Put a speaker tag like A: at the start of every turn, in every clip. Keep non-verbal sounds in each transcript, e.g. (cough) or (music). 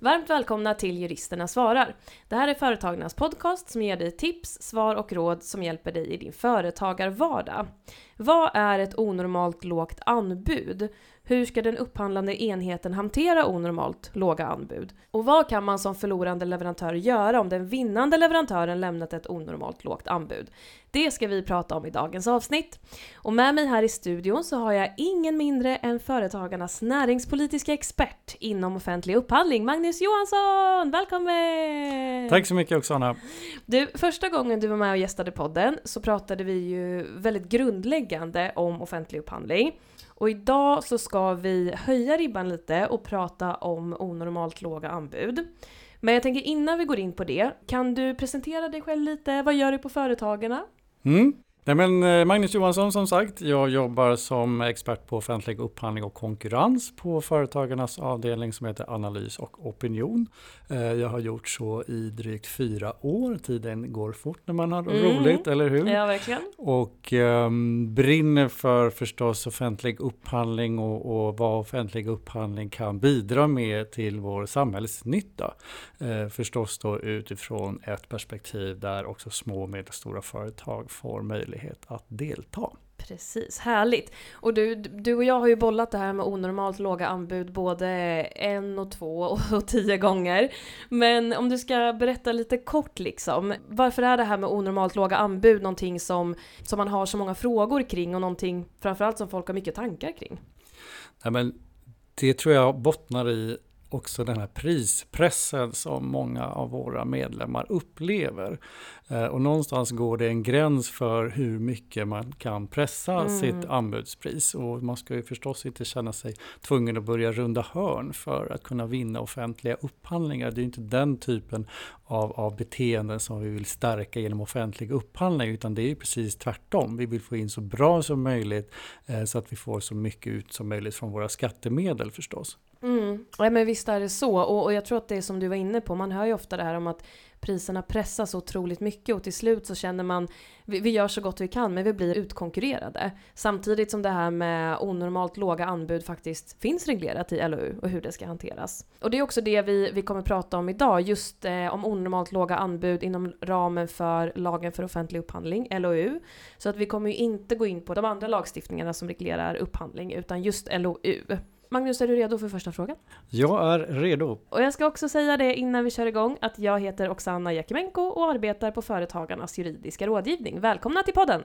A: Varmt välkomna till Juristerna svarar. Det här är Företagarnas podcast som ger dig tips, svar och råd som hjälper dig i din företagarvardag. Vad är ett onormalt lågt anbud? Hur ska den upphandlande enheten hantera onormalt låga anbud? Och vad kan man som förlorande leverantör göra om den vinnande leverantören lämnat ett onormalt lågt anbud? Det ska vi prata om i dagens avsnitt. Och med mig här i studion så har jag ingen mindre än Företagarnas näringspolitiska expert inom offentlig upphandling, Magnus Johansson! Välkommen!
B: Tack så mycket Oksana!
A: Du, första gången du var med och gästade podden så pratade vi ju väldigt grundläggande om offentlig upphandling. Och idag så ska vi höja ribban lite och prata om onormalt låga anbud. Men jag tänker innan vi går in på det, kan du presentera dig själv lite? Vad gör du på Företagarna?
B: Mm. Nej, men eh, Magnus Johansson som sagt, jag jobbar som expert på offentlig upphandling och konkurrens på Företagarnas avdelning som heter Analys och opinion. Eh, jag har gjort så i drygt fyra år. Tiden går fort när man har mm. roligt, eller hur?
A: Ja, verkligen.
B: Och um, brinner för förstås offentlig upphandling och, och vad offentlig upphandling kan bidra med till vår samhällsnytta. Uh, förstås då utifrån ett perspektiv där också små och medelstora företag får möjlighet möjlighet att delta.
A: Precis, härligt. Och du, du och jag har ju bollat det här med onormalt låga anbud både en och två (laughs) och tio gånger. Men om du ska berätta lite kort liksom, varför är det här med onormalt låga anbud någonting som, som man har så många frågor kring och någonting framförallt som folk har mycket tankar kring?
B: Ja, men det tror jag bottnar i också den här prispressen som många av våra medlemmar upplever. Eh, och någonstans går det en gräns för hur mycket man kan pressa mm. sitt anbudspris. Och man ska ju förstås inte känna sig tvungen att börja runda hörn för att kunna vinna offentliga upphandlingar. Det är inte den typen av, av beteenden som vi vill stärka genom offentlig upphandling, utan det är precis tvärtom. Vi vill få in så bra som möjligt eh, så att vi får så mycket ut som möjligt från våra skattemedel förstås.
A: Mm. Ja, men visst är det så. Och, och jag tror att det är som du var inne på, man hör ju ofta det här om att priserna pressas otroligt mycket och till slut så känner man vi, vi, gör så gott vi kan men vi blir utkonkurrerade. Samtidigt som det här med onormalt låga anbud faktiskt finns reglerat i LOU och hur det ska hanteras. Och det är också det vi, vi kommer prata om idag, just eh, om onormalt låga anbud inom ramen för lagen för offentlig upphandling, LOU. Så att vi kommer ju inte gå in på de andra lagstiftningarna som reglerar upphandling utan just LOU. Magnus, är du redo för första frågan?
B: Jag är redo.
A: Och jag ska också säga det innan vi kör igång att jag heter Oksana Jakimenko och arbetar på Företagarnas juridiska rådgivning. Välkomna till podden!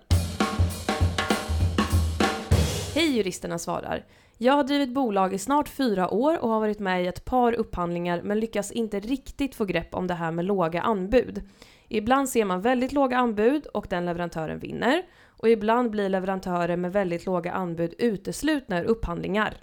A: Hej Juristerna svarar! Jag har drivit bolag i snart fyra år och har varit med i ett par upphandlingar men lyckas inte riktigt få grepp om det här med låga anbud. Ibland ser man väldigt låga anbud och den leverantören vinner och ibland blir leverantörer med väldigt låga anbud uteslutna ur upphandlingar.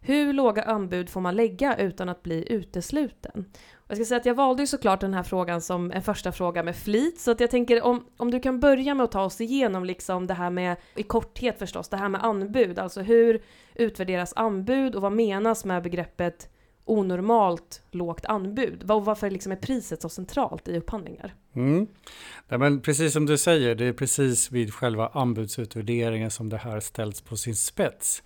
A: Hur låga anbud får man lägga utan att bli utesluten? jag ska säga att jag valde ju såklart den här frågan som en första fråga med flit, så att jag tänker om, om du kan börja med att ta oss igenom liksom det här med, i korthet förstås, det här med anbud, alltså hur utvärderas anbud och vad menas med begreppet onormalt lågt anbud? Varför liksom är priset så centralt i upphandlingar?
B: Mm. Ja, men precis som du säger, det är precis vid själva anbudsutvärderingen som det här ställs på sin spets.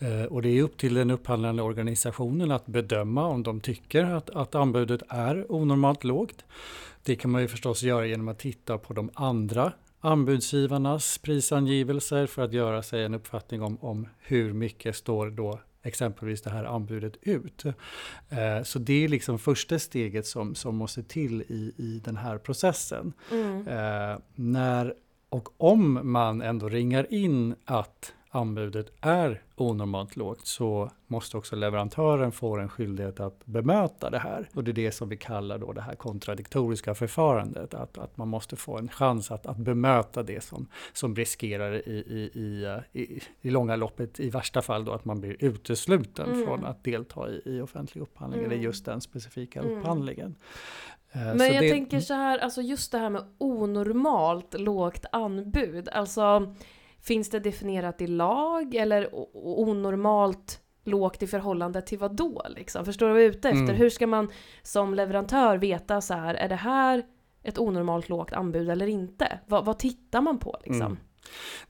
B: Eh, och det är upp till den upphandlande organisationen att bedöma om de tycker att, att anbudet är onormalt lågt. Det kan man ju förstås göra genom att titta på de andra anbudsgivarnas prisangivelser för att göra sig en uppfattning om, om hur mycket står då exempelvis det här anbudet ut. Eh, så det är liksom första steget som, som måste till i, i den här processen. Mm. Eh, när och om man ändå ringar in att anbudet är onormalt lågt så måste också leverantören få en skyldighet att bemöta det här. Och det är det som vi kallar då det här kontradiktoriska förfarandet. Att, att man måste få en chans att, att bemöta det som, som riskerar i, i, i, i, i långa loppet, i värsta fall då att man blir utesluten mm. från att delta i, i offentlig upphandling, mm. eller just den specifika mm. upphandlingen.
A: Eh, Men så jag det, tänker så här, alltså just det här med onormalt lågt anbud. Alltså Finns det definierat i lag eller onormalt lågt i förhållande till vad då? Liksom? Förstår du vad jag är ute efter? Mm. Hur ska man som leverantör veta så här, är det här ett onormalt lågt anbud eller inte? Vad, vad tittar man på liksom? Mm.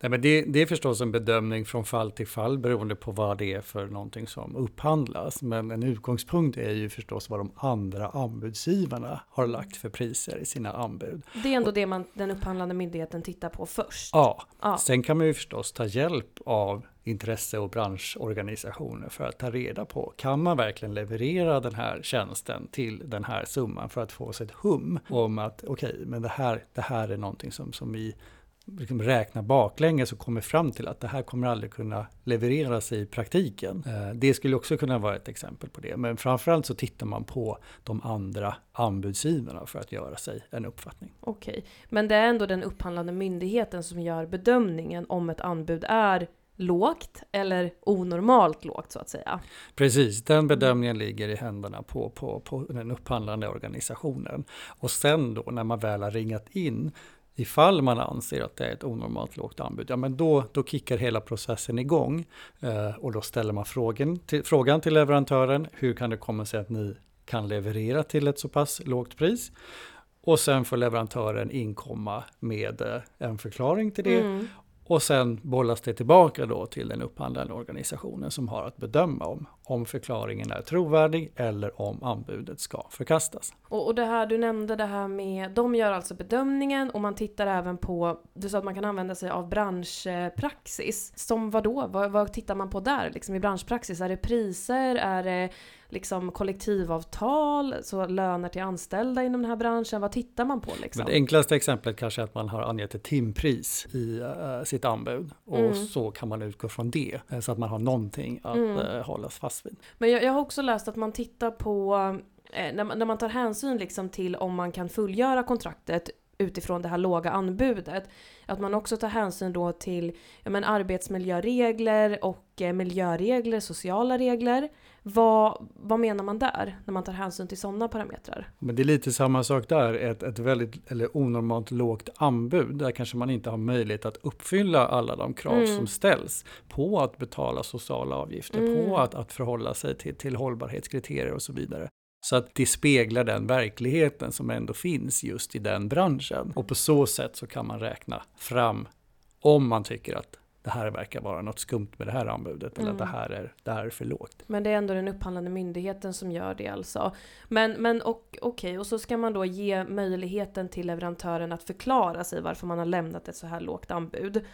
B: Nej, men det, det är förstås en bedömning från fall till fall beroende på vad det är för någonting som upphandlas. Men en utgångspunkt är ju förstås vad de andra anbudsgivarna har lagt för priser i sina anbud.
A: Det är ändå det man, den upphandlande myndigheten tittar på först?
B: Ja, ja. sen kan man ju förstås ta hjälp av intresse och branschorganisationer för att ta reda på, kan man verkligen leverera den här tjänsten till den här summan för att få sig ett hum om att okej, okay, men det här, det här är någonting som, som vi liksom räknar baklänges och kommer fram till att det här kommer aldrig kunna levereras i praktiken. Eh, det skulle också kunna vara ett exempel på det. Men framförallt så tittar man på de andra anbudsgivarna för att göra sig en uppfattning.
A: Okej, men det är ändå den upphandlande myndigheten som gör bedömningen om ett anbud är lågt eller onormalt lågt så att säga.
B: Precis, den bedömningen ligger i händerna på, på, på den upphandlande organisationen. Och sen då när man väl har ringat in ifall man anser att det är ett onormalt lågt anbud, ja men då, då kickar hela processen igång. Eh, och då ställer man frågan till, frågan till leverantören, hur kan det komma sig att ni kan leverera till ett så pass lågt pris? Och sen får leverantören inkomma med eh, en förklaring till det. Mm. Och sen bollas det tillbaka då till den upphandlande organisationen som har att bedöma om, om förklaringen är trovärdig eller om anbudet ska förkastas.
A: Och, och det här du nämnde det här med, de gör alltså bedömningen och man tittar även på, du sa att man kan använda sig av branschpraxis. Som vad då? Vad, vad tittar man på där liksom i branschpraxis? Är det priser? Är det liksom kollektivavtal, så löner till anställda inom den här branschen? Vad tittar man på? Liksom?
B: Men det enklaste exemplet kanske är att man har angett ett timpris i uh, sitt anbud och mm. så kan man utgå från det uh, så att man har någonting att mm. uh, hållas fast vid.
A: Men jag, jag, har också läst att man tittar på när man, när man tar hänsyn liksom till om man kan fullgöra kontraktet utifrån det här låga anbudet. Att man också tar hänsyn då till ja, men arbetsmiljöregler och eh, miljöregler, sociala regler. Vad, vad menar man där när man tar hänsyn till sådana parametrar?
B: Men det är lite samma sak där, ett, ett väldigt eller onormalt lågt anbud. Där kanske man inte har möjlighet att uppfylla alla de krav mm. som ställs på att betala sociala avgifter, mm. på att, att förhålla sig till, till hållbarhetskriterier och så vidare. Så att det speglar den verkligheten som ändå finns just i den branschen. Och på så sätt så kan man räkna fram om man tycker att det här verkar vara något skumt med det här anbudet mm. eller att det här, är, det här är för lågt.
A: Men det är ändå den upphandlande myndigheten som gör det alltså. Men, men okej, okay, och så ska man då ge möjligheten till leverantören att förklara sig varför man har lämnat ett så här lågt anbud.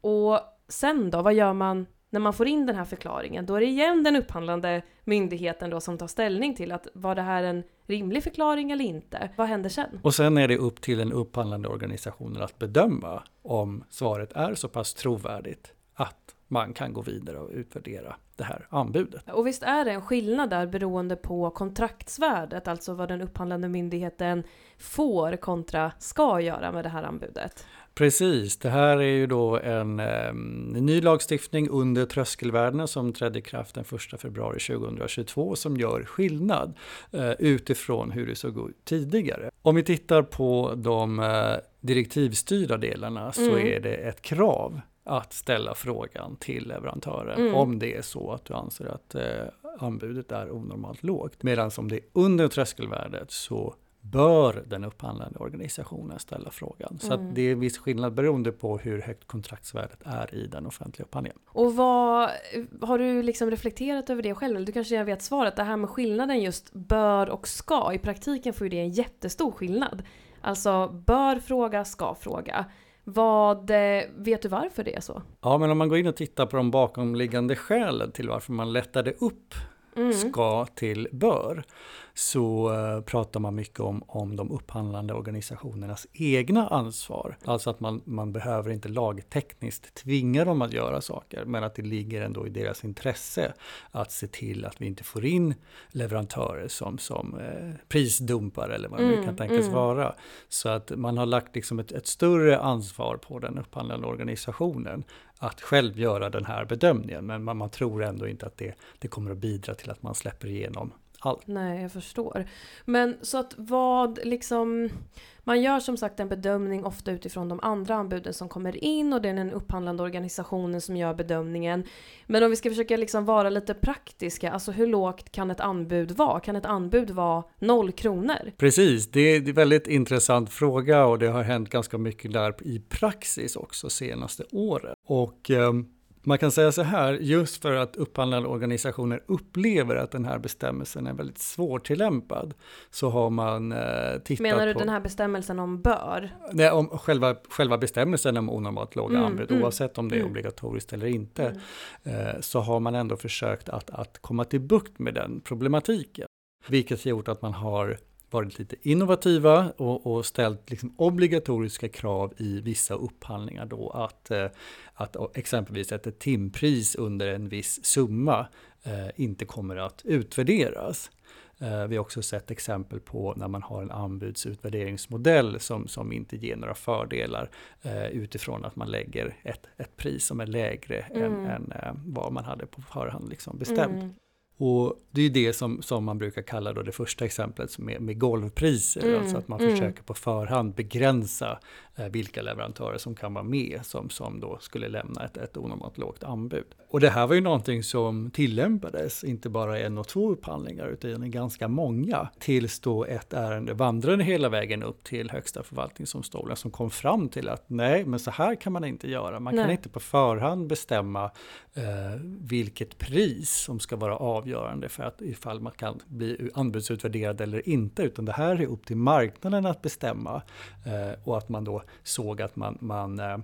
A: Och sen då, vad gör man när man får in den här förklaringen, då är det igen den upphandlande myndigheten då som tar ställning till att var det här en rimlig förklaring eller inte? Vad händer sen?
B: Och sen är det upp till den upphandlande organisationen att bedöma om svaret är så pass trovärdigt att man kan gå vidare och utvärdera det här anbudet.
A: Och visst är det en skillnad där beroende på kontraktsvärdet, alltså vad den upphandlande myndigheten får kontra ska göra med det här anbudet?
B: Precis, det här är ju då en, en ny lagstiftning under tröskelvärdena som trädde i kraft den 1 februari 2022 som gör skillnad eh, utifrån hur det såg ut tidigare. Om vi tittar på de eh, direktivstyrda delarna så mm. är det ett krav att ställa frågan till leverantören mm. om det är så att du anser att eh, anbudet är onormalt lågt. Medan om det är under tröskelvärdet så bör den upphandlande organisationen ställa frågan. Så mm. det är en viss skillnad beroende på hur högt kontraktsvärdet är i den offentliga upphandlingen.
A: Och vad, har du liksom reflekterat över det själv? Du kanske vet svaret, det här med skillnaden just bör och ska. I praktiken får ju det en jättestor skillnad. Alltså bör fråga, ska fråga. Vad, eh, vet du varför det är så?
B: Ja, men om man går in och tittar på de bakomliggande skälen till varför man lättade upp mm. ska till bör så uh, pratar man mycket om, om de upphandlande organisationernas egna ansvar. Alltså att man, man behöver inte lagtekniskt tvinga dem att göra saker, men att det ligger ändå i deras intresse att se till att vi inte får in leverantörer som, som uh, prisdumpar eller vad det mm, kan tänkas mm. vara. Så att man har lagt liksom ett, ett större ansvar på den upphandlande organisationen att själv göra den här bedömningen. Men man, man tror ändå inte att det, det kommer att bidra till att man släpper igenom allt.
A: Nej, jag förstår. Men så att vad liksom... Man gör som sagt en bedömning ofta utifrån de andra anbuden som kommer in och det är den upphandlande organisationen som gör bedömningen. Men om vi ska försöka liksom vara lite praktiska, alltså hur lågt kan ett anbud vara? Kan ett anbud vara noll kronor?
B: Precis, det är en väldigt intressant fråga och det har hänt ganska mycket där i praxis också senaste året. Och eh, man kan säga så här, just för att upphandlande organisationer upplever att den här bestämmelsen är väldigt svårtillämpad så har man eh, tittat
A: Menar du
B: på...
A: den här bestämmelsen om bör?
B: Nej, om själva, själva bestämmelsen om onormalt låga
A: Mm,
B: anbud,
A: mm,
B: oavsett om det är
A: mm.
B: obligatoriskt eller inte,
A: Mm.
B: eh, så har man ändå försökt att, att komma till bukt med den problematiken. Vilket har gjort att man har varit lite innovativa och, och ställt liksom obligatoriska krav i vissa upphandlingar då att, eh, att exempelvis ett timpris under en viss summa eh, inte kommer att utvärderas. Eh, Vi har också sett exempel på när man har en anbudsutvärderingsmodell som, som inte ger några fördelar eh, utifrån att man lägger ett, ett pris som är lägre än,
A: Mm.
B: än eh, vad man hade på förhand liksom bestämt.
A: Mm.
B: Och det är det som, som man brukar kalla då det första exemplet är med golvpriser.
A: Mm,
B: Alltså att man
A: mm.
B: försöker på förhand begränsa eh, vilka leverantörer som kan vara med som, som då skulle lämna ett, ett onormalt lågt anbud. Och det här var ju någonting som tillämpades, inte bara i en och två upphandlingar utan i ganska många. Tills då ett ärende vandrade hela vägen upp till Högsta förvaltningsdomstolen som kom fram till att nej, men så här kan man inte göra. Man kan
A: Nej.
B: inte på förhand bestämma eh, vilket pris som ska vara avgörande för att ifall man kan bli anbudsutvärderad eller inte, utan det här är upp till marknaden att bestämma eh, och att man då såg att man, man eh,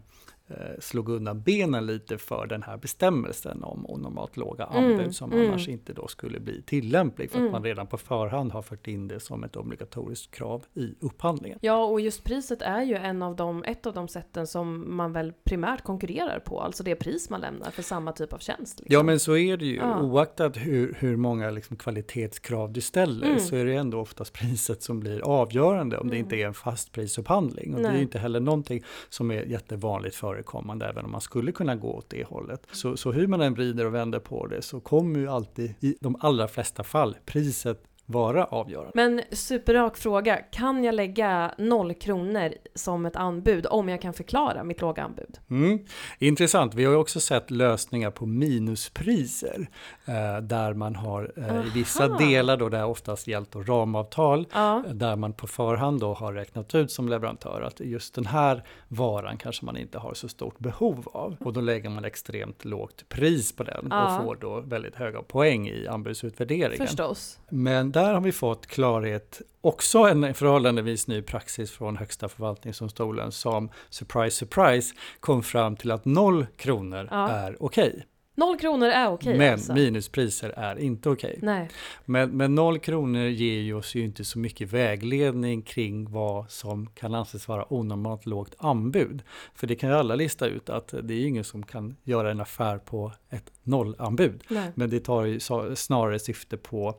B: slog undan benen lite för den här bestämmelsen om onormalt låga anbud
A: Mm,
B: som
A: mm.
B: annars inte då skulle bli tillämplig för
A: Mm.
B: att man redan på förhand har fört in det som ett obligatoriskt krav i upphandlingen.
A: Ja, och just priset är ju en av de, ett av de sätten som man väl primärt konkurrerar på. Alltså det pris man lämnar för samma typ av tjänst. liksom.
B: Ja men så är det ju.
A: Ja.
B: Oaktat hur, hur många liksom kvalitetskrav du ställer
A: Mm.
B: så är det ändå oftast priset som blir avgörande om det
A: Mm.
B: inte är en fastprisupphandling. Och det är
A: Nej.
B: ju inte heller någonting som är jättevanligt förekommande även om man skulle kunna gå åt det hållet. Så, så hur man än vrider och vänder på det så kommer ju alltid i de allra flesta fall priset vara avgörande.
A: Men superrak fråga, kan jag lägga noll kronor som ett anbud om jag kan förklara mitt låga anbud?
B: Mm. Intressant. Vi har ju också sett lösningar på minuspriser eh, där man har eh, i vissa delar då det har oftast gällt då ramavtal
A: Ja,
B: där man på förhand då har räknat ut som leverantör att just den här varan kanske man inte har så stort behov av. Och då lägger man extremt lågt pris på den
A: Ja.
B: och får då väldigt höga poäng i anbudsutvärderingen.
A: förstås.
B: Men där har vi fått klarhet, också en förhållandevis ny praxis från Högsta förvaltningsdomstolen som, surprise surprise, kom fram till att noll kronor
A: Ja.
B: är okej.
A: Noll kronor är okej
B: men
A: alltså?
B: minuspriser är inte okej.
A: Nej.
B: Men, men noll kronor ger ju oss ju inte så mycket vägledning kring vad som kan anses vara onormalt lågt anbud. För det kan ju alla lista ut att det är ingen som kan göra en affär på ett nollanbud.
A: Nej.
B: Men det tar ju snarare syfte på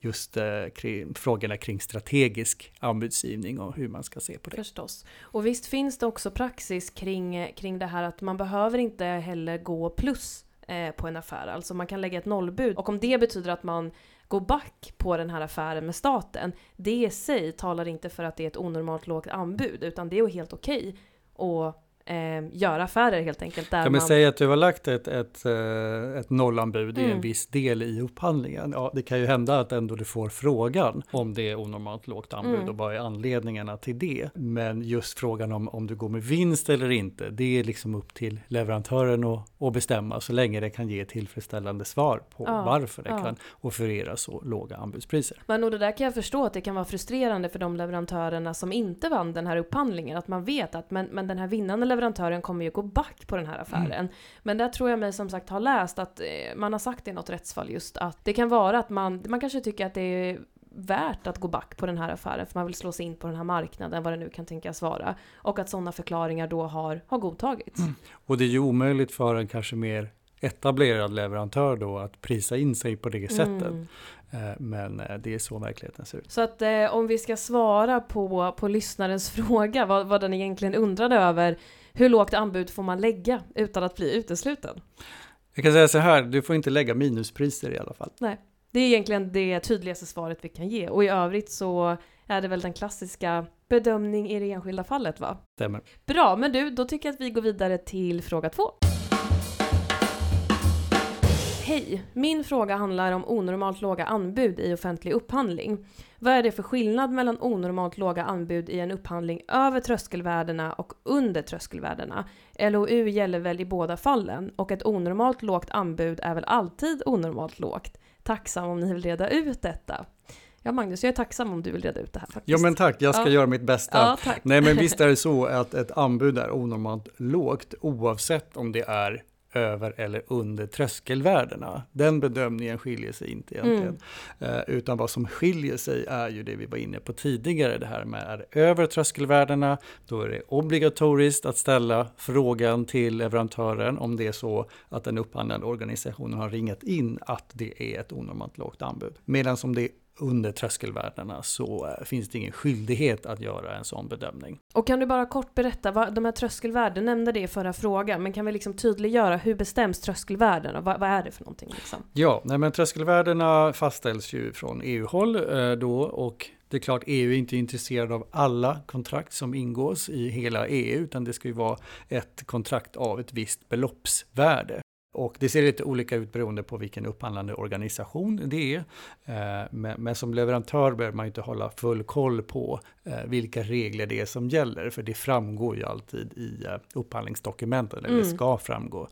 B: just eh, kring, frågorna kring strategisk anbudsgivning och hur man ska se på det.
A: Förstås. Och visst finns det också praxis kring, kring det här att man behöver inte heller gå plus eh, på en affär. Alltså man kan lägga ett nollbud. Och om det betyder att man går back på den här affären med staten, det i sig talar inte för att det är ett onormalt lågt anbud, utan det är helt okej att eh, göra affärer helt enkelt. Där
B: Kan man
A: man,
B: säga att du har lagt ett, ett, eh, ett nollanbud i
A: Mm.
B: en viss del i upphandlingen? Ja, det kan ju hända att ändå du får frågan om det är onormalt lågt anbud
A: Mm.
B: och vad är anledningarna till det. Men just frågan om, om du går med vinst eller inte, det är liksom upp till leverantören att, att bestämma så länge det kan ge tillfredsställande svar på
A: Ja,
B: varför det
A: ja.
B: kan offerera så låga anbudspriser.
A: Men och det där kan jag förstå att det kan vara frustrerande för de leverantörerna som inte vann den här upphandlingen. Att man vet att men, men den här vinnande leverantören kommer ju gå back på den här affären.
B: Mm.
A: Men där tror jag mig som sagt ha läst att eh, man har sagt i något rättsfall just att det kan vara att man, man kanske tycker att det är värt att gå back på den här affären för man vill slå sig in på den här marknaden, vad det nu kan tänkas vara. Och att sådana förklaringar då har, har godtagits.
B: Mm. Och det är ju omöjligt för en kanske mer etablerad leverantör då att prisa in sig på det sättet.
A: Mm.
B: Eh, Men eh, det är så verkligheten ser ut.
A: Så att eh, om vi ska svara på, på lyssnarens (laughs) fråga, vad, vad den egentligen undrade över, hur lågt anbud får man lägga utan att bli utesluten?
B: Jag kan säga så här, du får inte lägga minuspriser i alla fall.
A: Det är egentligen det tydligaste svaret vi kan ge och i övrigt så är det väl den klassiska bedömning i det enskilda fallet va?
B: Stämmer.
A: Bra, men du, då tycker jag att vi går vidare till fråga två. Hej! Min fråga handlar om onormalt låga anbud i offentlig upphandling. Vad är det för skillnad mellan onormalt låga anbud i en upphandling över tröskelvärdena och under tröskelvärdena? LOU gäller väl i båda fallen och ett onormalt lågt anbud är väl alltid onormalt lågt? Tacksam om ni vill reda ut detta. Ja, Magnus, jag är tacksam om du vill reda ut det här faktiskt.
B: Ja, men tack. Jag ska
A: Ja.
B: göra mitt bästa.
A: Ja.
B: Nej, men visst är det (laughs) så att ett anbud är onormalt lågt oavsett om det är över eller under tröskelvärdena. Den bedömningen skiljer sig inte egentligen. Eh, utan vad som skiljer sig är ju det vi var inne på tidigare, det här med är det över tröskelvärdena, då är det obligatoriskt att ställa frågan till leverantören om det är så att den upphandlande organisationen har ringat in att det är ett onormalt lågt anbud. Medan som det är under tröskelvärdena så eh, finns det ingen skyldighet att göra en sån bedömning.
A: Och kan du bara kort berätta, vad, de här tröskelvärden, du nämnde det i förra frågan, men kan vi liksom tydliggöra hur bestäms tröskelvärden och vad, vad är det för någonting liksom?
B: Ja, nej men tröskelvärdena fastställs ju från EU-håll eh, då och det är klart EU är inte intresserad av alla kontrakt som ingås i hela EU utan det ska ju vara ett kontrakt av ett visst beloppsvärde. Och det ser lite olika ut beroende på vilken upphandlande organisation det är. Eh, Men, som leverantör behöver man inte hålla full koll på eh, vilka regler det är som gäller. För det framgår ju alltid i eh, upphandlingsdokumentet, eller det
A: Mm.
B: ska framgå.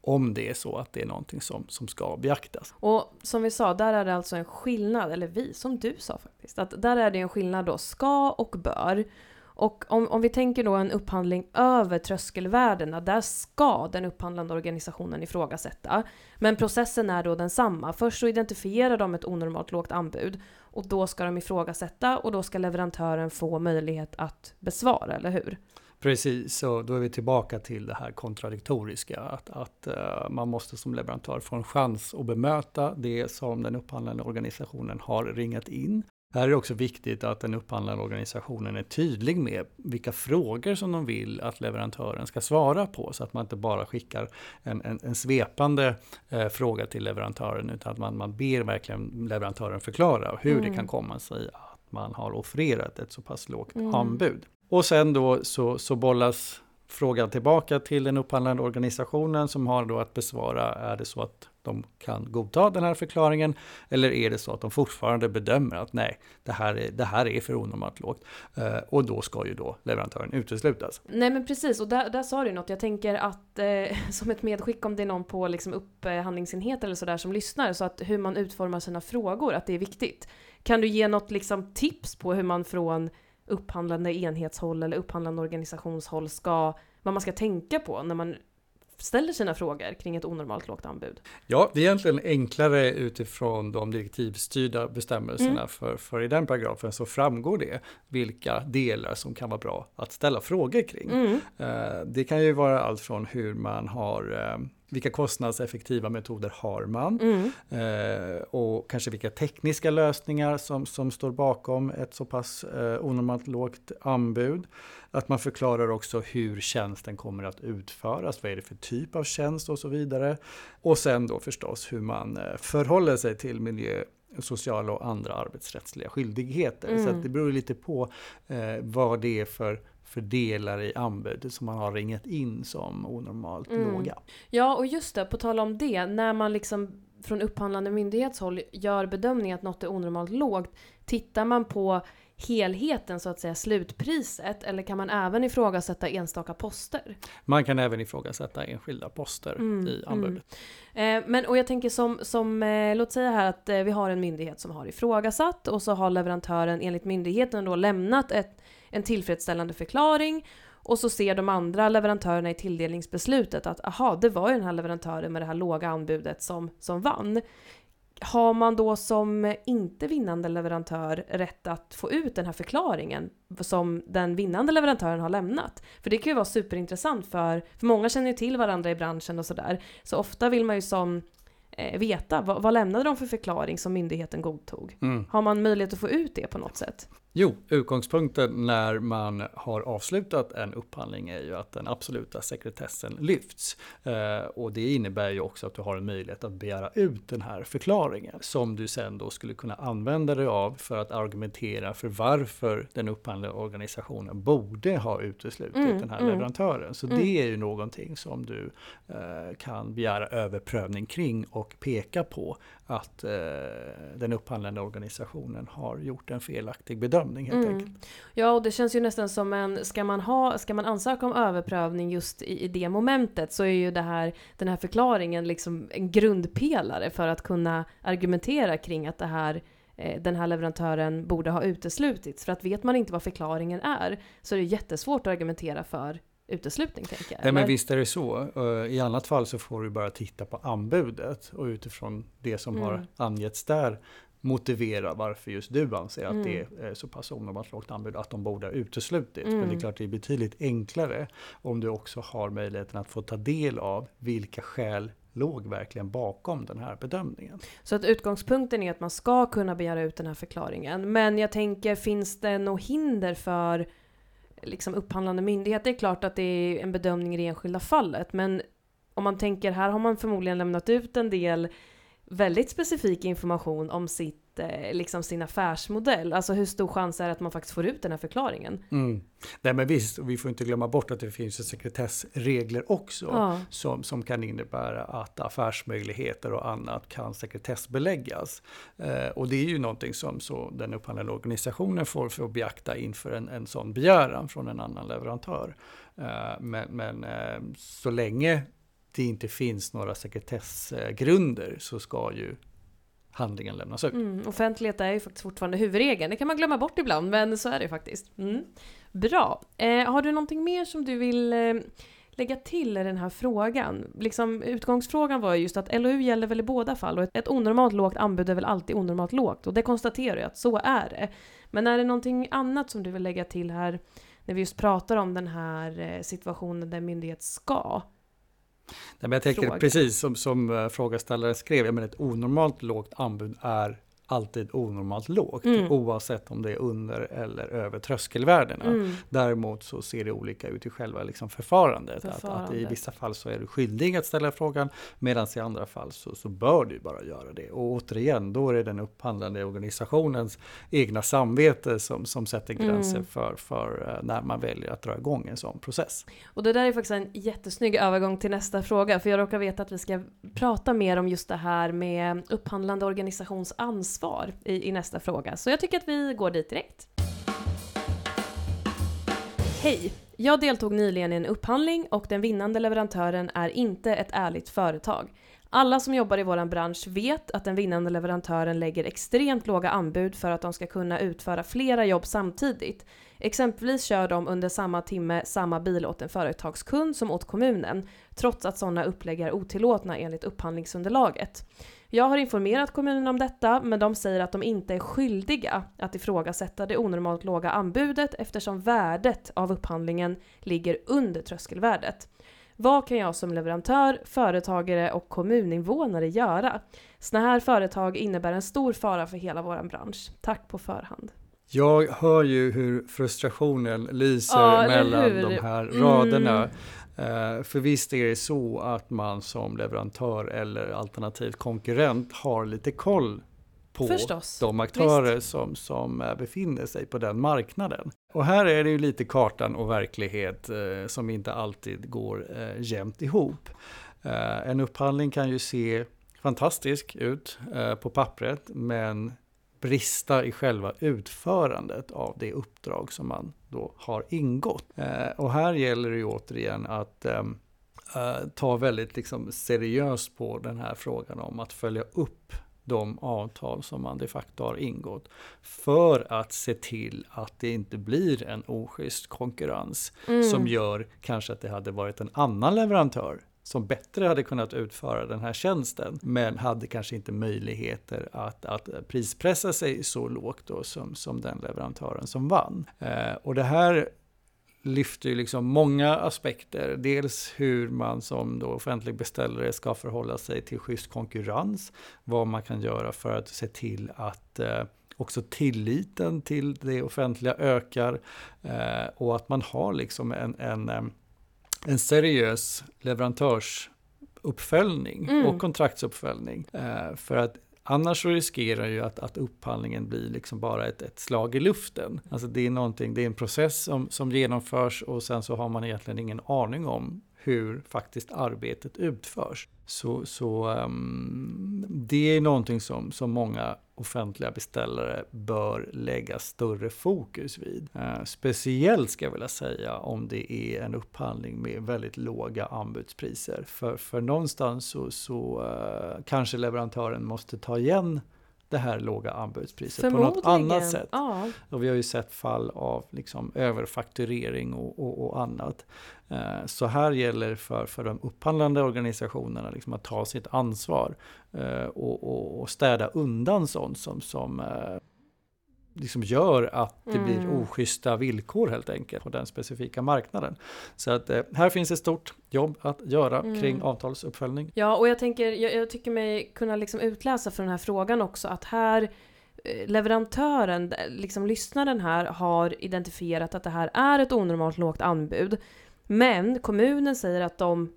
B: Om det är så att det är någonting som, som ska beaktas.
A: Och som vi sa, där är det alltså en skillnad, eller vi, som du sa faktiskt, att där är det en skillnad då, ska och bör. Och om, om vi tänker då en upphandling över tröskelvärdena, där ska den upphandlande organisationen ifrågasätta. Men processen är då densamma. Först så identifierar de ett onormalt lågt anbud och då ska de ifrågasätta och då ska leverantören få möjlighet att besvara, eller hur?
B: Precis, och då är vi tillbaka till det här kontradiktoriska. Att, att eh, man måste som leverantör få en chans att bemöta det som den upphandlande organisationen har ringat in. Här är det också viktigt att den upphandlande organisationen är tydlig med vilka frågor som de vill att leverantören ska svara på. Så att man inte bara skickar en, en, en svepande eh, fråga till leverantören utan att man, man ber verkligen leverantören förklara hur
A: Mm.
B: det kan komma sig att man har offererat ett så pass lågt
A: Mm.
B: anbud. Och sen då så, så bollas frågan tillbaka till den upphandlande organisationen som har då att besvara, är det så att de kan godta den här förklaringen eller är det så att de fortfarande bedömer att nej, det här är, det här är för onormalt lågt eh, och då ska ju då leverantören uteslutas.
A: Nej men precis, och där, där sa du något. Jag tänker att eh, (laughs) som ett medskick om det är någon på liksom upphandlingsenhet eller sådär som lyssnar, så att hur man utformar sina frågor, att det är viktigt. Kan du ge något liksom tips på hur man från upphandlande enhetshåll eller upphandlande organisationshåll ska, vad man ska tänka på när man ställer sina frågor kring ett onormalt lågt anbud?
B: Ja, det är egentligen enklare utifrån de direktivstyrda bestämmelserna
A: Mm.
B: för, för i den paragrafen så framgår det vilka delar som kan vara bra att ställa frågor kring.
A: Mm.
B: Eh, Det kan ju vara allt från hur man har, eh, vilka kostnadseffektiva metoder har man
A: Mm.
B: eh, och kanske vilka tekniska lösningar som, som står bakom ett så pass eh, onormalt lågt anbud. Att man förklarar också hur tjänsten kommer att utföras, vad är det för typ av tjänst och så vidare. Och sen då förstås hur man eh, förhåller sig till miljö sociala och andra arbetsrättsliga skyldigheter. Så
A: Mm.
B: att det beror lite på eh, vad det är för, för delar i anbudet som man har ringat in som onormalt
A: Mm.
B: låga.
A: Ja, och just det, på tal om det, när man liksom från upphandlande myndighetshåll gör bedömningen att något är onormalt lågt, tittar man på helheten så att säga, slutpriset, eller kan man även ifrågasätta enstaka poster?
B: Man kan även ifrågasätta enskilda poster
A: Mm,
B: i anbudet.
A: Eh, men och jag tänker som, som eh, låt säga här att eh, vi har en myndighet som har ifrågasatt och så har leverantören enligt myndigheten då lämnat ett, en tillfredsställande förklaring och så ser de andra leverantörerna i tilldelningsbeslutet att aha, det var ju den här leverantören med det här låga anbudet som, som vann. Har man då som inte vinnande leverantör rätt att få ut den här förklaringen som den vinnande leverantören har lämnat? För det kan ju vara superintressant för, för många känner ju till varandra i branschen och sådär. Så ofta vill man ju som eh, veta vad, vad lämnade de för förklaring som myndigheten godtog?
B: Mm.
A: Har man möjlighet att få ut det på något sätt?
B: Jo, utgångspunkten när man har avslutat en upphandling är ju att den absoluta sekretessen lyfts. Eh, och det innebär ju också att du har en möjlighet att begära ut den här förklaringen som du sen då skulle kunna använda dig av för att argumentera för varför den upphandlade organisationen borde ha uteslutit mm, den här mm. leverantören. Så mm. det är ju någonting som du eh, kan begära överprövning kring och peka på att eh, den upphandlande organisationen har gjort en felaktig bedömning helt mm. enkelt.
A: Ja, och det känns ju nästan som en, ska man, ha, ska man ansöka om överprövning just i, i det momentet så är ju det här, den här förklaringen liksom en grundpelare för att kunna argumentera kring att det här eh, den här leverantören borde ha uteslutits. För att vet man inte vad förklaringen är så är det jättesvårt att argumentera för uteslutning tänker jag.
B: Nej men visst är det så. I annat fall så får du bara titta på anbudet och utifrån det som mm. har angetts där motivera varför just du anser att mm. det är så pass onormalt lågt anbud att de borde ha uteslutits. Mm. Men det är mm. klart det är betydligt enklare om du också har möjligheten att få ta del av vilka skäl låg verkligen bakom den här bedömningen.
A: Så att utgångspunkten är att man ska kunna begära ut den här förklaringen. Men jag tänker, finns det något hinder för liksom upphandlande myndighet? Det är klart att det är en bedömning i det enskilda fallet, men om man tänker här har man förmodligen lämnat ut en del väldigt specifik information om sitt, eh, liksom sin affärsmodell. Alltså hur stor chans är det att man faktiskt får ut den här förklaringen?
B: Mm. Nej men visst, vi får inte glömma bort att det finns sekretessregler också ja. som, som kan innebära att affärsmöjligheter och annat kan sekretessbeläggas. Eh, och det är ju någonting som så den upphandlande organisationen får för att beakta inför en, en sån begäran från en annan leverantör. Eh, men, men eh, så länge det inte finns några sekretessgrunder så ska ju handlingen lämnas ut.
A: Mm, offentlighet är ju faktiskt fortfarande huvudregeln. Det kan man glömma bort ibland, men så är det faktiskt. Mm. Bra. Eh, har du någonting mer som du vill eh, lägga till i den här frågan? Liksom, utgångsfrågan var just att LOU gäller väl i båda fall och ett, ett onormalt lågt anbud är väl alltid onormalt lågt och det konstaterar jag att så är det. Men är det någonting annat som du vill lägga till här när vi just pratar om den här eh, situationen där myndighet ska
B: Nej, men jag tänker fråga. precis som, som uh, frågeställaren skrev, jag menar ett onormalt lågt anbud är alltid onormalt lågt mm. oavsett om det är under eller över tröskelvärdena. Mm. Däremot så ser det olika ut i själva liksom förfarandet. förfarandet. Att, att, I vissa fall så är du skyldig att ställa frågan medan i andra fall så, så bör du bara göra det. Och återigen, då är det den upphandlande organisationens egna samvete som, som sätter gränser mm. för, för eh, när man väljer att dra igång en sån process.
A: Och det där är faktiskt en jättesnygg övergång till nästa fråga för jag råkar veta att vi ska prata mer om just det här med upphandlande organisations ansvar svar i, i nästa fråga. Så jag tycker att vi går dit direkt. Hej! Jag deltog nyligen i en upphandling och den vinnande leverantören är inte ett ärligt företag. Alla som jobbar i vår bransch vet att den vinnande leverantören lägger extremt låga anbud för att de ska kunna utföra flera jobb samtidigt. Exempelvis kör de under samma timme samma bil åt en företagskund som åt kommunen, trots att sådana upplägg är otillåtna enligt upphandlingsunderlaget. Jag har informerat kommunen om detta, men de säger att de inte är skyldiga att ifrågasätta det onormalt låga anbudet eftersom värdet av upphandlingen ligger under tröskelvärdet. Vad kan jag som leverantör, företagare och kommuninvånare göra? Sådana här företag innebär en stor fara för hela vår bransch. Tack på förhand.
B: Jag hör ju hur frustrationen lyser ja, mellan de här raderna. Mm. För visst är det så att man som leverantör eller alternativt konkurrent har lite koll på Förstås. de aktörer som, som uh, befinner sig på den marknaden. Och här är det ju lite kartan och verklighet uh, som inte alltid går jämnt ihop. en upphandling kan ju se fantastisk ut på pappret men brista i själva utförandet av det uppdrag som man då har ingått. Eh, och här gäller det ju återigen att ehm, eh, ta väldigt liksom, seriöst på den här frågan om att följa upp de avtal som man de facto har ingått för att se till att det inte blir en oschysst konkurrens mm. som gör kanske att det hade varit en annan leverantör som bättre hade kunnat utföra den här tjänsten men hade kanske inte möjligheter att, att prispressa sig så lågt då som, som den leverantören som vann. Eh, och det här lyfter ju liksom många aspekter. Dels hur man som då offentlig beställare ska förhålla sig till schysst konkurrens. Vad man kan göra för att se till att eh, också tilliten till det offentliga ökar eh, och att man har liksom en, en, eh, en seriös leverantörsuppföljning mm. och kontraktsuppföljning. Eh, för att Annars så riskerar ju att, att upphandlingen blir liksom bara ett, ett slag i luften. Alltså det är någonting, det är en process som, som genomförs och sen så har man egentligen ingen aning om hur faktiskt arbetet utförs. Så, så um, det är någonting som, som många offentliga beställare bör lägga större fokus vid. Eh, speciellt ska jag vilja säga om det är en upphandling med väldigt låga anbudspriser. För, för någonstans så, så eh, kanske leverantören måste ta igen det här låga anbudspriset på något annat sätt. Ja. Och vi har ju sett fall av liksom överfakturering och, och, och annat. Eh, så här gäller för, för de upphandlande organisationerna liksom att ta sitt ansvar eh, och, och, städa undan sånt som, som eh, liksom gör att det mm. blir oschyssta villkor helt enkelt på den specifika marknaden. Så att eh, här finns ett stort jobb att göra mm. kring avtalsuppföljning.
A: Ja, och jag tänker, jag, jag tycker mig kunna liksom utläsa från den här frågan också att här eh, leverantören, liksom lyssnaren här, har identifierat att det här är ett onormalt lågt anbud. Men kommunen säger att de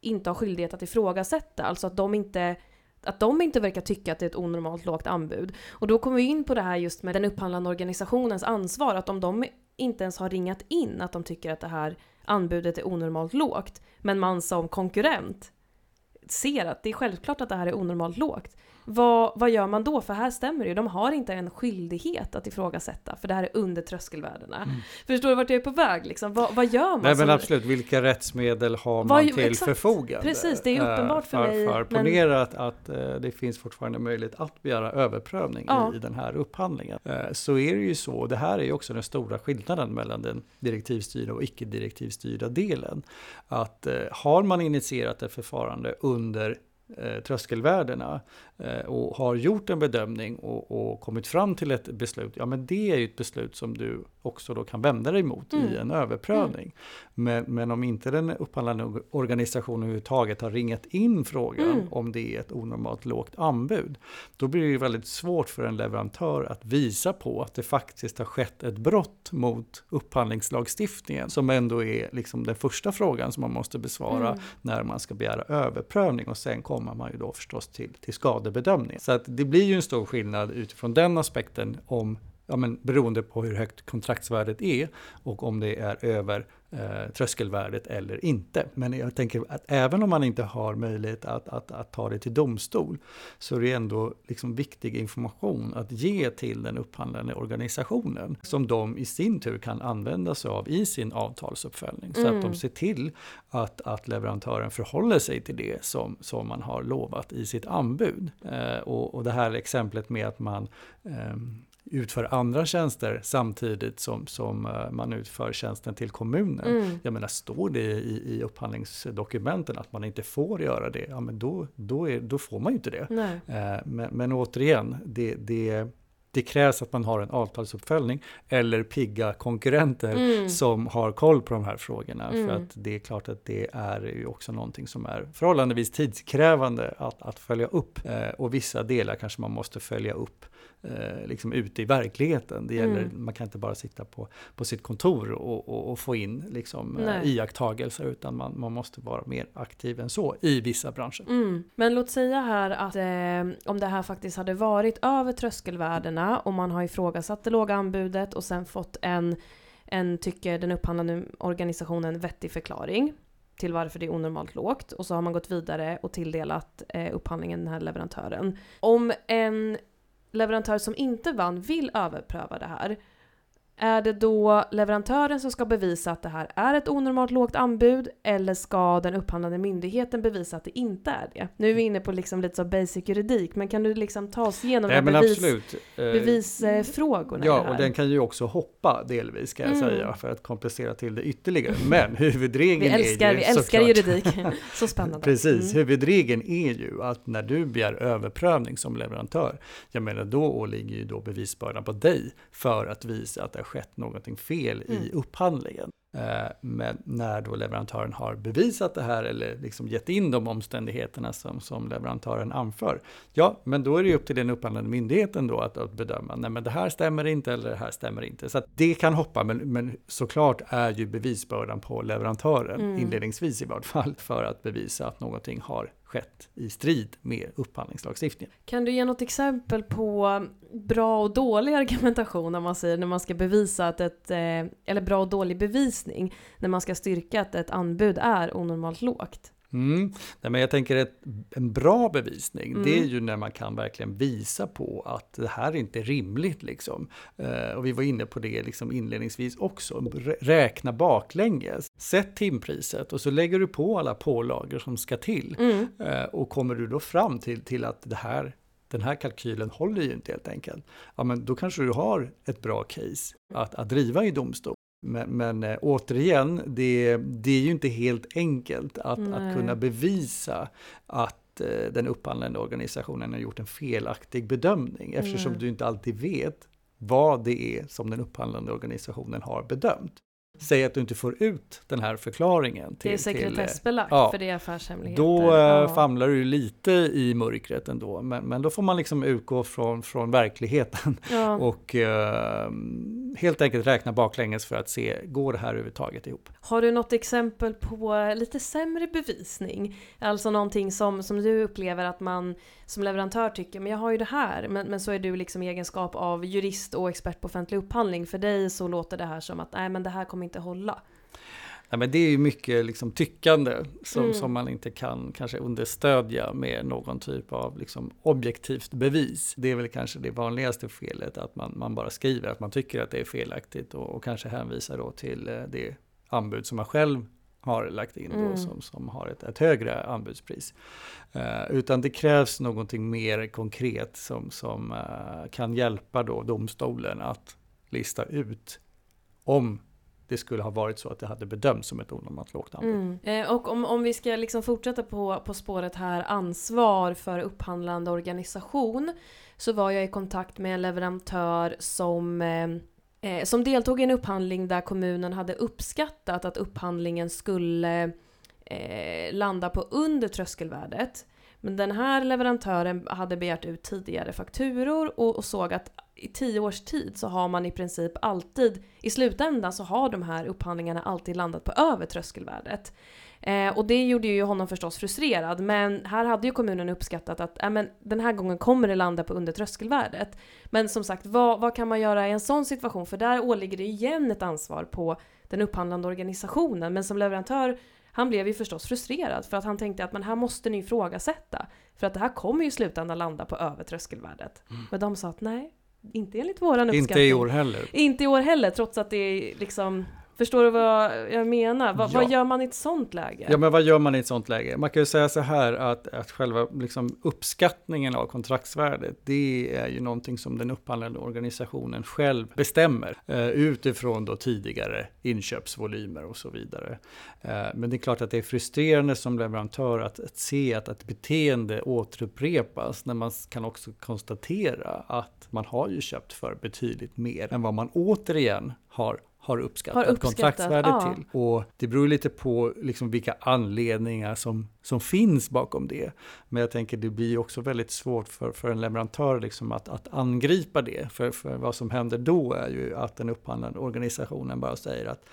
A: inte har skyldighet att ifrågasätta, alltså att de inte att de inte verkar tycka att det är ett onormalt lågt anbud. Och då kommer vi in på det här just med den upphandlande organisationens ansvar, att om de inte ens har ringat in att de tycker att det här anbudet är onormalt lågt, men man som konkurrent ser att det är självklart att det här är onormalt lågt, vad, vad gör man då? För här stämmer det ju, de har inte en skyldighet att ifrågasätta, för det här är under tröskelvärdena. Mm. Förstår du vart jag är på väg? Liksom? Vad, vad gör man?
B: Nej men absolut, vilka rättsmedel har man vad, till exakt. förfogande?
A: Precis, det är uppenbart för,
B: för
A: mig.
B: För ponera men... att, att eh, det finns fortfarande möjlighet att begära överprövning ja. i, den här upphandlingen. Eh, så är det ju så, det här är ju också den stora skillnaden mellan den direktivstyrda och icke-direktivstyrda delen. Att eh, har man initierat ett förfarande under eh, tröskelvärdena eh, och har gjort en bedömning och, och, kommit fram till ett beslut, ja men det är ju ett beslut som du också då kan vända dig mot mm. i en överprövning. Mm. Men, men, om inte den upphandlande organisationen överhuvudtaget har ringat in frågan mm. om det är ett onormalt lågt anbud, då blir det ju väldigt svårt för en leverantör att visa på att det faktiskt har skett ett brott mot upphandlingslagstiftningen, som ändå är liksom den första frågan som man måste besvara mm. när man ska begära överprövning och sen kommer kommer man ju då förstås till, till skadebedömning. Så att det blir ju en stor skillnad utifrån den aspekten om ja, men beroende på hur högt kontraktsvärdet är och om det är över eh, tröskelvärdet eller inte. Men jag tänker att även om man inte har möjlighet att, att, att ta det till domstol så är det ändå liksom viktig information att ge till den upphandlande organisationen som de i sin tur kan använda sig av i sin avtalsuppföljning. Så mm. att de mm. ser till att, att leverantören förhåller sig till det som, som man har lovat i sitt anbud. Eh, och, och det här exemplet med att man eh, utför andra tjänster samtidigt som, som eh, man utför tjänsten till kommunen. Mm. Jag menar, står det i, i upphandlingsdokumenten att man inte får göra det, ja men då, då, är, då får man ju inte det. Eh, men, men återigen, det, det, det krävs att man har en avtalsuppföljning eller pigga konkurrenter mm. som har koll på de här frågorna. Mm. För att det är klart att det är ju också någonting som är förhållandevis tidskrävande att, att följa upp. Eh, och vissa delar kanske man måste följa upp eh, liksom ute i verkligheten. Det gäller, mm. Man kan inte bara sitta på, på sitt kontor och, och, och få in liksom, eh, iakttagelser utan man, man måste vara mer aktiv än så i vissa branscher.
A: Mm. Men låt säga här att eh, om det här faktiskt hade varit över tröskelvärdena och man har ifrågasatt det låga anbudet och sen fått en, en tycker den upphandlande organisationen, vettig förklaring till varför det är onormalt lågt och så har man gått vidare och tilldelat eh, upphandlingen den här leverantören. Om en leverantör som inte vann vill överpröva det här, är det då leverantören som ska bevisa att det här är ett onormalt lågt anbud eller ska den upphandlande myndigheten bevisa att det inte är det? Nu är vi inne på liksom lite så basic juridik, men kan du liksom ta oss igenom Nej, bevis, eh, bevisfrågorna?
B: Ja, och den kan ju också hoppa delvis kan jag mm. säga för att komplicera till det ytterligare. Men huvudregeln
A: vi älskar,
B: är ju
A: Vi älskar juridik, (laughs) så spännande.
B: Precis, mm. huvudregeln är ju att när du begär överprövning som leverantör, jag menar då åligger ju då bevisbördan på dig för att visa att det skett någonting fel mm. i upphandlingen. Eh, men när då leverantören har bevisat det här eller liksom gett in de omständigheterna som, som leverantören anför, ja, men då är det upp till den upphandlande myndigheten då att, att bedöma, nej men det här stämmer inte eller det här stämmer inte. Så det kan hoppa, men, men såklart är ju bevisbördan på leverantören, mm. inledningsvis i vart fall, för att bevisa att någonting har skett i strid med upphandlingslagstiftningen.
A: Kan du ge något exempel på bra och dålig argumentation när man säger när man ska bevisa att ett, eh, eller bra och dålig bevisning när man ska styrka att ett anbud är onormalt lågt?
B: Mm. Nej, men jag tänker att en bra bevisning, mm. det är mm. ju när man kan verkligen visa på att det här är inte rimligt. Liksom. Uh, och vi var inne på det liksom inledningsvis också. Räkna baklänges. Sätt timpriset och så lägger du på alla pålagor som ska till. Mm. Uh, och kommer du då fram till, till att det här den här kalkylen håller ju inte helt enkelt. Ja, men då kanske du har ett bra case att, att driva i domstol. Men, men äh, återigen, det, det, är ju inte helt enkelt att, att kunna bevisa att äh, den upphandlande organisationen har gjort en felaktig bedömning eftersom mm. du inte alltid vet vad det är som den upphandlande organisationen har bedömt. Säg att du inte får ut den här förklaringen.
A: Till, det är sekretessbelagt ja, för det är affärshemligheter.
B: Då eh, ja. famlar du lite i mörkret ändå. Men, men då får man liksom utgå från, från verkligheten ja. (laughs) och uh, helt enkelt räkna baklänges för att se, går det här överhuvudtaget ihop?
A: Har du något exempel på lite sämre bevisning? Alltså någonting som, som du upplever att man som leverantör tycker, men jag har ju det här, men, men så är du liksom i egenskap av jurist och expert på offentlig upphandling. För dig så låter det här som att, nej men det här kommer inte hålla.
B: Nej, men det är ju mycket liksom tyckande som, mm. som man inte kan kanske understödja med någon typ av liksom objektivt bevis. Det är väl kanske det vanligaste felet, att man, man bara skriver att man tycker att det är felaktigt och, och kanske hänvisar då till eh, det anbud som man själv har lagt in mm. då, som, som har ett, ett högre anbudspris. Uh, utan det krävs någonting mer konkret som, som uh, kan hjälpa då domstolen att lista ut om det skulle ha varit så att det hade bedömts som ett onormalt lågt anbud. Mm.
A: Eh, och om, om vi ska liksom fortsätta på, på spåret här ansvar för upphandlande organisation så var jag i kontakt med en leverantör som eh, som deltog i en upphandling där kommunen hade uppskattat att upphandlingen skulle eh, landa på under tröskelvärdet. Men den här leverantören hade begärt ut tidigare fakturor och, och, såg att i tio års tid så har man i princip alltid, i slutändan så har de här upphandlingarna alltid landat på över tröskelvärdet. Eh, och det gjorde ju honom förstås frustrerad, men här hade ju kommunen uppskattat att äh, men, den här gången kommer det landa på under tröskelvärdet. Men som sagt, vad, vad kan man göra i en sån situation? För där åligger det igen ett ansvar på den upphandlande organisationen, men som leverantör han blev ju förstås frustrerad för att han tänkte att men här måste ni ifrågasätta. För att det här kommer ju i slutändan landa på över tröskelvärdet. Mm. Men de sa att nej, inte enligt våran uppskattning.
B: Inte i år heller.
A: Inte i år heller, trots att det är liksom Förstår du vad jag menar? Va, ja. Vad gör man i ett sånt läge?
B: Ja, men vad gör man i ett sånt läge? Man kan ju säga så här att, att själva liksom uppskattningen av kontraktsvärdet, det är ju någonting som den upphandlande organisationen själv bestämmer eh, utifrån då tidigare inköpsvolymer och så vidare. Eh, men det är klart att det är frustrerande som leverantör att, att se att ett beteende återupprepas när man kan också konstatera att man har ju köpt för betydligt mer än vad man återigen har har uppskattat, har uppskattat kontraktsvärdet ja. till. Och det beror lite på liksom vilka anledningar som, som finns bakom det. Men jag tänker det blir också väldigt svårt för, för en leverantör liksom att, att angripa det. För, för vad som händer då är ju att den upphandlande organisationen bara säger att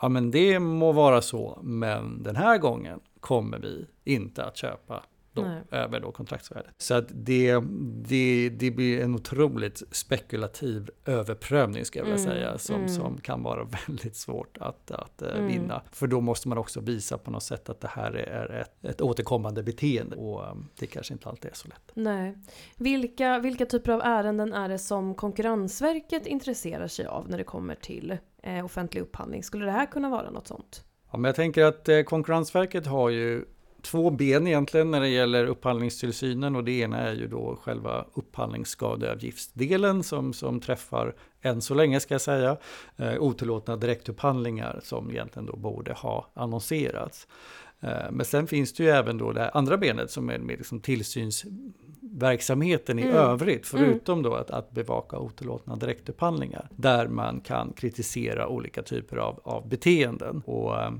B: ja men det må vara så, men den här gången kommer vi inte att köpa då, över då kontraktsvärdet. Så att det, det, det blir en otroligt spekulativ överprövning ska jag vilja mm, säga som, mm. som kan vara (laughs) väldigt svårt att, att eh, mm. vinna. För då måste man också visa på något sätt att det här är ett, ett återkommande beteende och um, det kanske inte alltid är så lätt.
A: Nej. Vilka, vilka typer av ärenden är det som Konkurrensverket intresserar sig av när det kommer till eh, offentlig upphandling? Skulle det här kunna vara något sånt?
B: Ja, men jag tänker att eh, Konkurrensverket har ju två ben egentligen när det gäller upphandlingstillsynen och det ena är ju då själva upphandlingsskadeavgiftsdelen som, som träffar, än så länge ska jag säga, eh, otillåtna direktupphandlingar som egentligen då borde ha annonserats. Eh, men sen finns det ju även då det andra benet som är med liksom tillsyns verksamheten i
A: Mm.
B: övrigt, förutom då att, att bevaka otillåtna direktupphandlingar, där man kan kritisera olika typer av, av beteenden. Och eh,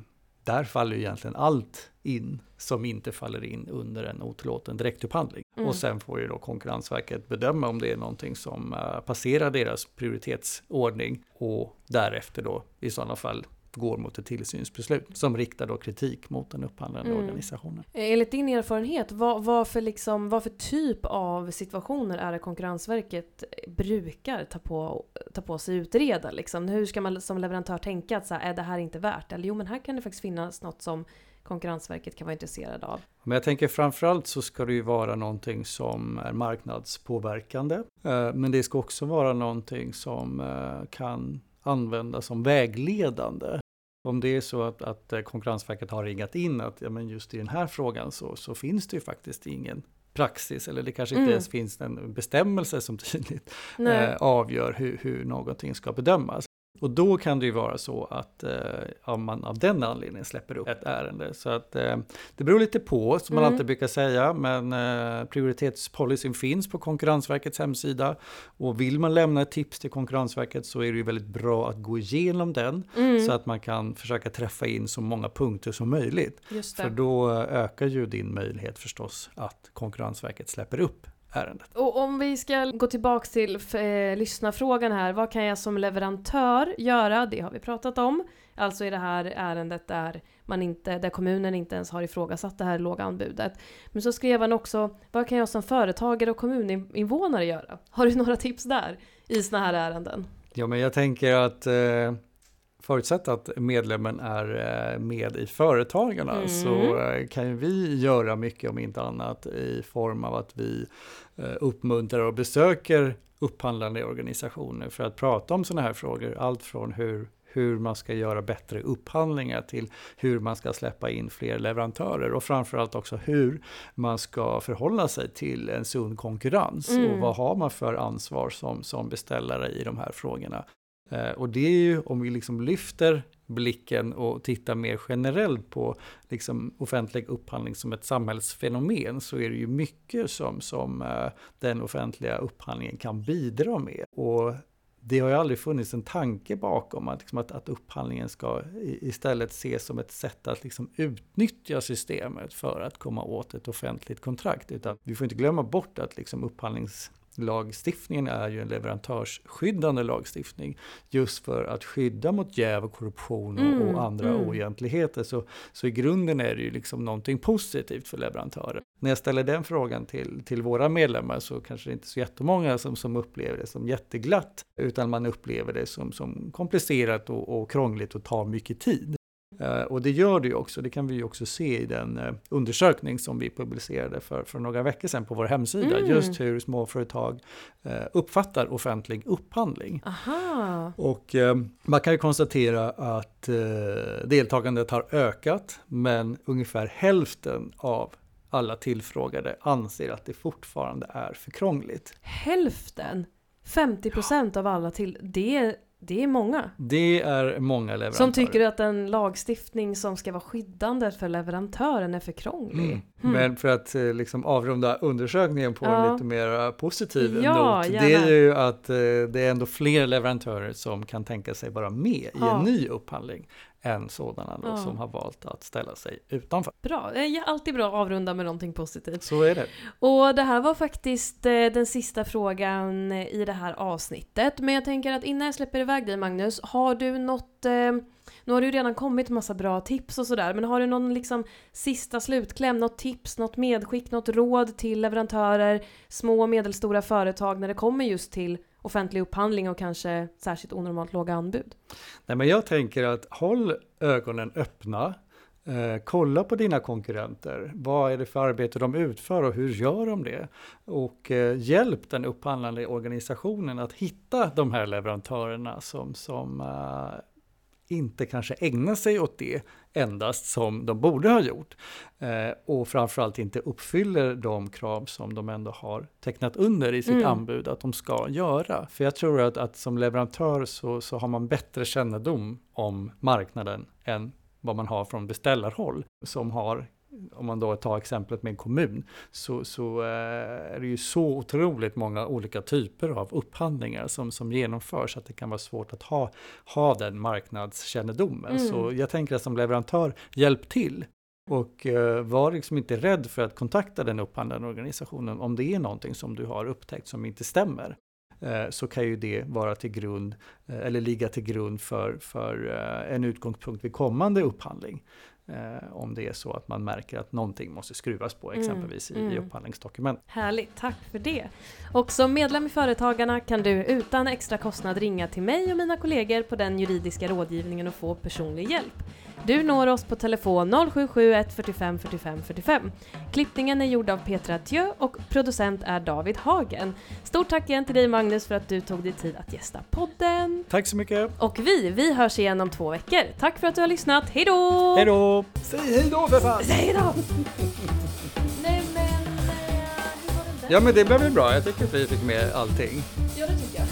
B: där faller ju egentligen allt in som inte faller in under en otillåten direktupphandling.
A: Mm.
B: Och sen får ju då Konkurrensverket bedöma om det är någonting som eh, passerar deras prioritetsordning och därefter då i sådana fall går mot ett tillsynsbeslut som riktar då kritik mot den upphandlande
A: Mm.
B: organisationen.
A: Enligt din erfarenhet, vad, vad, för liksom, vad för typ av situationer är det Konkurrensverket brukar ta på, ta på sig utreda? Liksom? Hur ska man som leverantör tänka att så här, är det här inte värt? Eller jo, men här kan det faktiskt finnas något som Konkurrensverket kan vara intresserad av.
B: Men jag tänker framförallt så ska det ju vara någonting som är marknadspåverkande. Eh, Men det ska också vara någonting som eh, kan användas som vägledande. Om det är så att, att eh, Konkurrensverket har ringat in att ja, men just i den här frågan så, så finns det ju faktiskt ingen praxis eller det kanske inte
A: Mm.
B: ens finns en bestämmelse som tydligt eh, avgör hur, hur någonting ska bedömas. Och då kan det ju vara så att eh, om man av den anledningen släpper upp ett ärende. Så att eh, det beror lite på, som man
A: Mm.
B: alltid brukar säga, men eh, prioritetspolicyn finns på Konkurrensverkets hemsida. Och vill man lämna ett tips till Konkurrensverket så är det ju väldigt bra att gå igenom den
A: Mm,
B: så att man kan försöka träffa in så många punkter som möjligt. För då eh, ökar ju din möjlighet förstås att Konkurrensverket släpper upp ärendet.
A: Och om vi ska gå tillbaks till eh, lyssnarfrågan här, vad kan jag som leverantör göra? Det har vi pratat om. Alltså i det här ärendet där, man inte, där kommunen inte ens har ifrågasatt det här låga anbudet. Men så skrev han också, vad kan jag som företagare och kommuninvånare göra? Har du några tips där i såna här ärenden?
B: Ja, men jag tänker att eh, förutsatt att medlemmen är eh, med i Företagarna
A: Mm.
B: så eh, kan vi göra mycket om inte annat i form av att vi eh, uppmuntrar och besöker upphandlande organisationer för att prata om sådana här frågor. Allt från hur hur man ska göra bättre upphandlingar till hur man ska släppa in fler leverantörer och framförallt också hur man ska förhålla sig till en sund konkurrens
A: Mm.
B: och vad har man för ansvar som, som beställare i de här frågorna. Eh, och det är ju om vi liksom lyfter blicken och tittar mer generellt på liksom offentlig upphandling som ett samhällsfenomen så är det ju mycket som, som eh, den offentliga upphandlingen kan bidra med. Och det har ju aldrig funnits en tanke bakom att, liksom att, att upphandlingen ska istället ses som ett sätt att liksom utnyttja systemet för att komma åt ett offentligt kontrakt. Utan vi får inte glömma bort att liksom upphandlingslagstiftningen är ju en leverantörsskyddande lagstiftning just för att skydda mot jäv och korruption och,
A: Mm,
B: och andra
A: mm.
B: oegentligheter. Så, så i grunden är det ju liksom någonting positivt för leverantörer. När jag ställer den frågan till, till våra medlemmar så kanske det inte är så jättemånga som, som upplever det som jätteglatt, utan man upplever det som, som komplicerat och, och krångligt och tar mycket tid. Eh, och det gör det ju också, det kan vi ju också se i den eh, undersökning som vi publicerade för, för några veckor sedan på vår hemsida,
A: Mm.
B: just hur småföretag eh, uppfattar offentlig upphandling.
A: Aha!
B: Och man kan ju konstatera att deltagandet har ökat, men ungefär hälften av alla tillfrågade anser att det fortfarande är för krångligt.
A: Hälften! 50% av alla till, det är, det är många.
B: Det är många leverantörer.
A: Som tycker att en lagstiftning som ska vara skyddande för leverantören är för krånglig.
B: Mm.
A: Hmm.
B: Men för att eh, liksom avrunda undersökningen på
A: Ja.
B: en lite mer positiv
A: Ja,
B: not, det
A: gärna.
B: är ju att eh, det är ändå fler leverantörer som kan tänka sig vara med i
A: Ja.
B: en ny upphandling än sådana då som har valt att ställa sig utanför.
A: Bra, det är alltid bra att avrunda med någonting positivt.
B: Så är det.
A: Och det här var faktiskt eh, den sista frågan i det här avsnittet. Men jag tänker att innan jag släpper iväg dig Magnus, har du något... Eh, nu har det ju redan kommit massa bra tips och sådär, men har du någon liksom sista slutkläm, något tips, något medskick, något råd till leverantörer, små och medelstora företag när det kommer just till offentlig upphandling och kanske särskilt onormalt låga anbud?
B: Nej, men jag tänker att håll ögonen öppna. Eh, kolla på dina konkurrenter. Vad är det för arbete de utför och hur gör de det? Och eh, hjälp den upphandlande organisationen att hitta de här leverantörerna som, som eh, inte kanske ägnar sig åt det endast som de borde ha gjort. Eh, och framförallt inte uppfyller de krav som de ändå har tecknat under i sitt
A: Mm.
B: anbud att de ska göra. För jag tror att, att som leverantör så, så har man bättre kännedom om marknaden än vad man har från beställarhåll som har om man då tar exemplet med en kommun, så, så eh, är det ju så otroligt många olika typer av upphandlingar som, som genomförs att det kan vara svårt att ha, ha den marknadskännedomen. Mm. Så jag tänker att som leverantör, hjälp till. Och eh, var liksom inte rädd för att kontakta den upphandlande organisationen om det är någonting som du har upptäckt som inte stämmer. Eh, så kan ju det vara till grund, eller ligga till grund för, för en utgångspunkt vid kommande upphandling. Om det är så att man märker att någonting måste skruvas på mm, exempelvis mm, i, mm. upphandlingsdokument.
A: Härligt, tack för det. Och som medlem i Företagarna kan du utan extra kostnad ringa till mig och mina kollegor på den juridiska rådgivningen och få personlig hjälp. Du når oss på telefon 0771 45 45 45. Klippningen är gjord av Petra Thieu och producent är David Hagen. Stort tack igen till dig Magnus för att du tog dig tid att gästa podden.
B: Tack så mycket.
A: Och vi, vi hörs igen om två veckor. Tack för att du har lyssnat. Hej då!
B: Då!
C: Säg hej då för fan!
A: Säg hej då!
C: Nej men, eh, hur var den där? Ja men det blev väl bra. Jag tycker att vi fick med allting.
A: Ja det tycker jag.